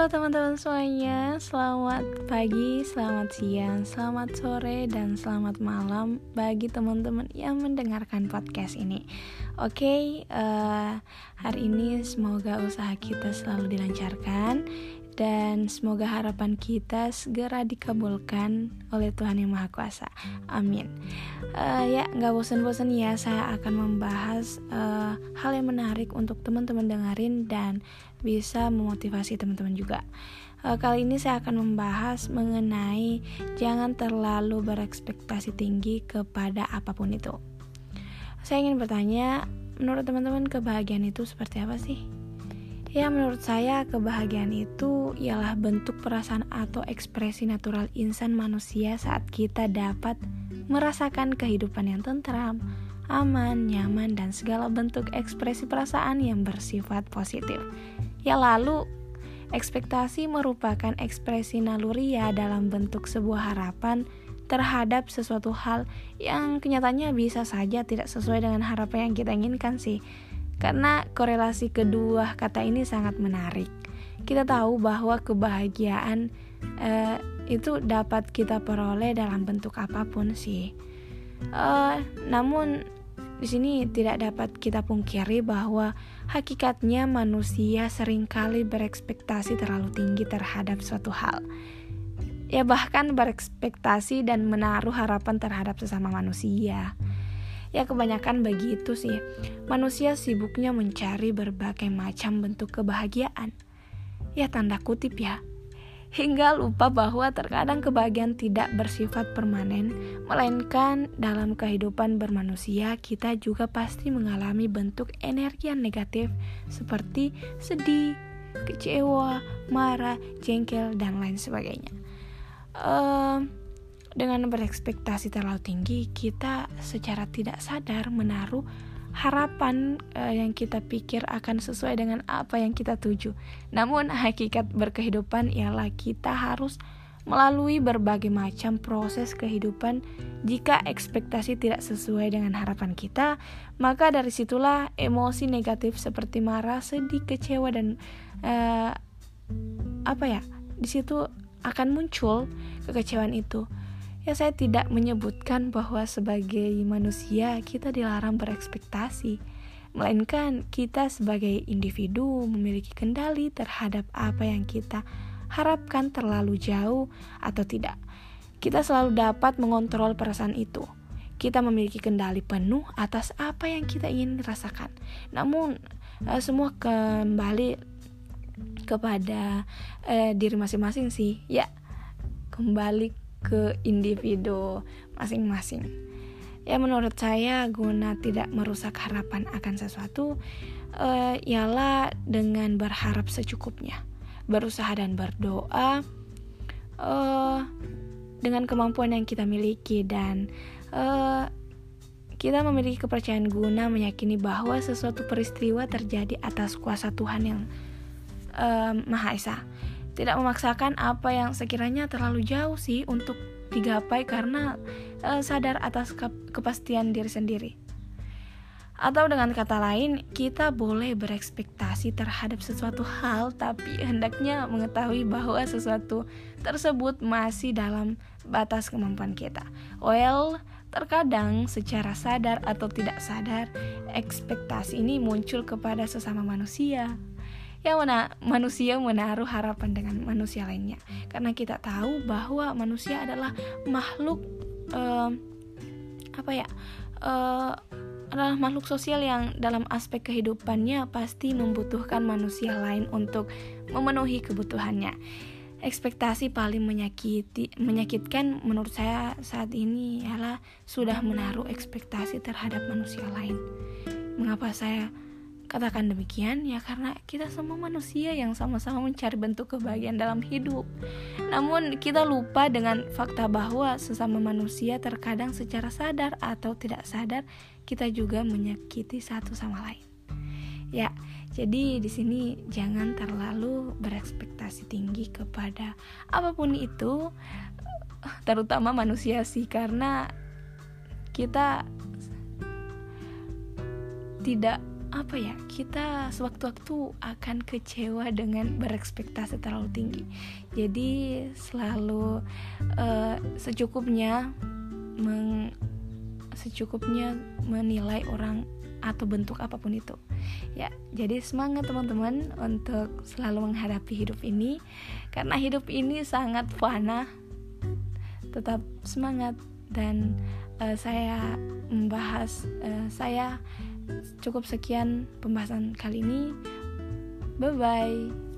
Halo teman-teman semuanya, selamat pagi, selamat siang, selamat sore, dan selamat malam bagi teman-teman yang mendengarkan podcast ini. Oke, okay, uh, eh, hari ini semoga usaha kita selalu dilancarkan dan semoga harapan kita segera dikabulkan oleh Tuhan Yang Maha Kuasa. Amin. Uh, ya, nggak bosan-bosan ya, saya akan membahas uh, hal yang menarik untuk teman-teman dengerin dan bisa memotivasi teman-teman juga. Uh, kali ini saya akan membahas mengenai jangan terlalu berekspektasi tinggi kepada apa pun itu. Saya ingin bertanya, menurut teman-teman kebahagiaan itu seperti apa sih? Ya menurut saya kebahagiaan itu ialah bentuk perasaan atau ekspresi natural insan manusia saat kita dapat merasakan kehidupan yang tentram, aman, nyaman, dan segala bentuk ekspresi perasaan yang bersifat positif. Ya lalu, ekspektasi merupakan ekspresi naluria dalam bentuk sebuah harapan terhadap sesuatu hal yang kenyataannya bisa saja tidak sesuai dengan harapan yang kita inginkan sih karena korelasi kedua kata ini sangat menarik. Kita tahu bahwa kebahagiaan uh, itu dapat kita peroleh dalam bentuk apa pun sih. Uh, namun di sini tidak dapat kita pungkiri bahwa hakikatnya manusia sering kali berekspektasi terlalu tinggi terhadap suatu hal. Ya bahkan berekspektasi dan menaruh harapan terhadap sesama manusia. Ya kebanyakan begitu sih. Manusia sibuknya mencari berbagai macam bentuk kebahagiaan. Ya tanda kutip ya. Hingga lupa bahwa terkadang kebahagiaan tidak bersifat permanen, melainkan dalam kehidupan bermanusia kita juga pasti mengalami bentuk energi yang negatif seperti sedih, kecewa, marah, jengkel, dan lain sebagainya. Uh, dengan berekspektasi terlalu tinggi, kita secara tidak sadar menaruh harapan uh, yang kita pikir akan sesuai dengan apa yang kita tuju. Namun hakikat berkehidupan ialah kita harus melalui berbagai macam proses kehidupan jika ekspektasi tidak sesuai dengan harapan kita, maka dari situlah emosi negatif seperti marah, sedih, kecewa dan uh, apa ya? Di situ akan muncul kekecewaan itu. Ya saya tidak menyebutkan bahwa sebagai manusia kita dilarang berekspektasi, melainkan kita sebagai individu memiliki kendali terhadap apa yang kita harapkan terlalu jauh atau tidak. Kita selalu dapat mengontrol perasaan itu. Kita memiliki kendali penuh atas apa yang kita ingin rasakan. Namun eh, semua kembali kepada eh, diri masing-masing sih. Ya, kembali ke individu masing-masing. Ya menurut saya guna tidak merusak harapan akan sesuatu uh, ialah dengan berharap secukupnya, berusaha dan berdoa uh, dengan kemampuan yang kita miliki dan uh, kita memiliki kepercayaan guna meyakini bahwa sesuatu peristiwa terjadi atas kuasa Tuhan yang uh, Maha Esa tidak memaksakan apa yang sekiranya terlalu jauh sih untuk digapai karena uh, sadar atas ke kepastian diri sendiri. Atau dengan kata lain, kita boleh berekspektasi terhadap sesuatu hal, tapi hendaknya mengetahui bahwa sesuatu tersebut masih dalam batas kemampuan kita. Well, terkadang secara sadar atau tidak sadar, ekspektasi ini muncul kepada sesama manusia, yang mana manusia menaruh harapan dengan manusia lainnya. Karena kita tahu bahwa manusia adalah makhluk uh, apa ya uh, adalah makhluk sosial yang dalam aspek kehidupannya pasti membutuhkan manusia lain untuk memenuhi kebutuhannya. Ekspektasi paling menyakiti menyakitkan menurut saya saat ini ialah sudah menaruh ekspektasi terhadap manusia lain. Mengapa saya Katakan demikian ya karena kita semua manusia yang sama-sama mencari bentuk kebahagiaan dalam hidup. Namun kita lupa dengan fakta bahwa sesama manusia terkadang secara sadar atau tidak sadar kita juga menyakiti satu sama lain. Ya, jadi di sini jangan terlalu berekspektasi tinggi kepada apa pun itu, terutama manusia sih karena kita tidak apa ya kita sewaktu-waktu akan kecewa dengan berekspektasi terlalu tinggi. Jadi selalu uh, secukupnya meng, secukupnya menilai orang atau bentuk apa pun itu. Ya jadi semangat teman-teman untuk selalu menghadapi hidup ini karena hidup ini sangat fana. Tetap semangat dan uh, saya membahas uh, saya cukup sekian pembahasan kali ini. Bye bye.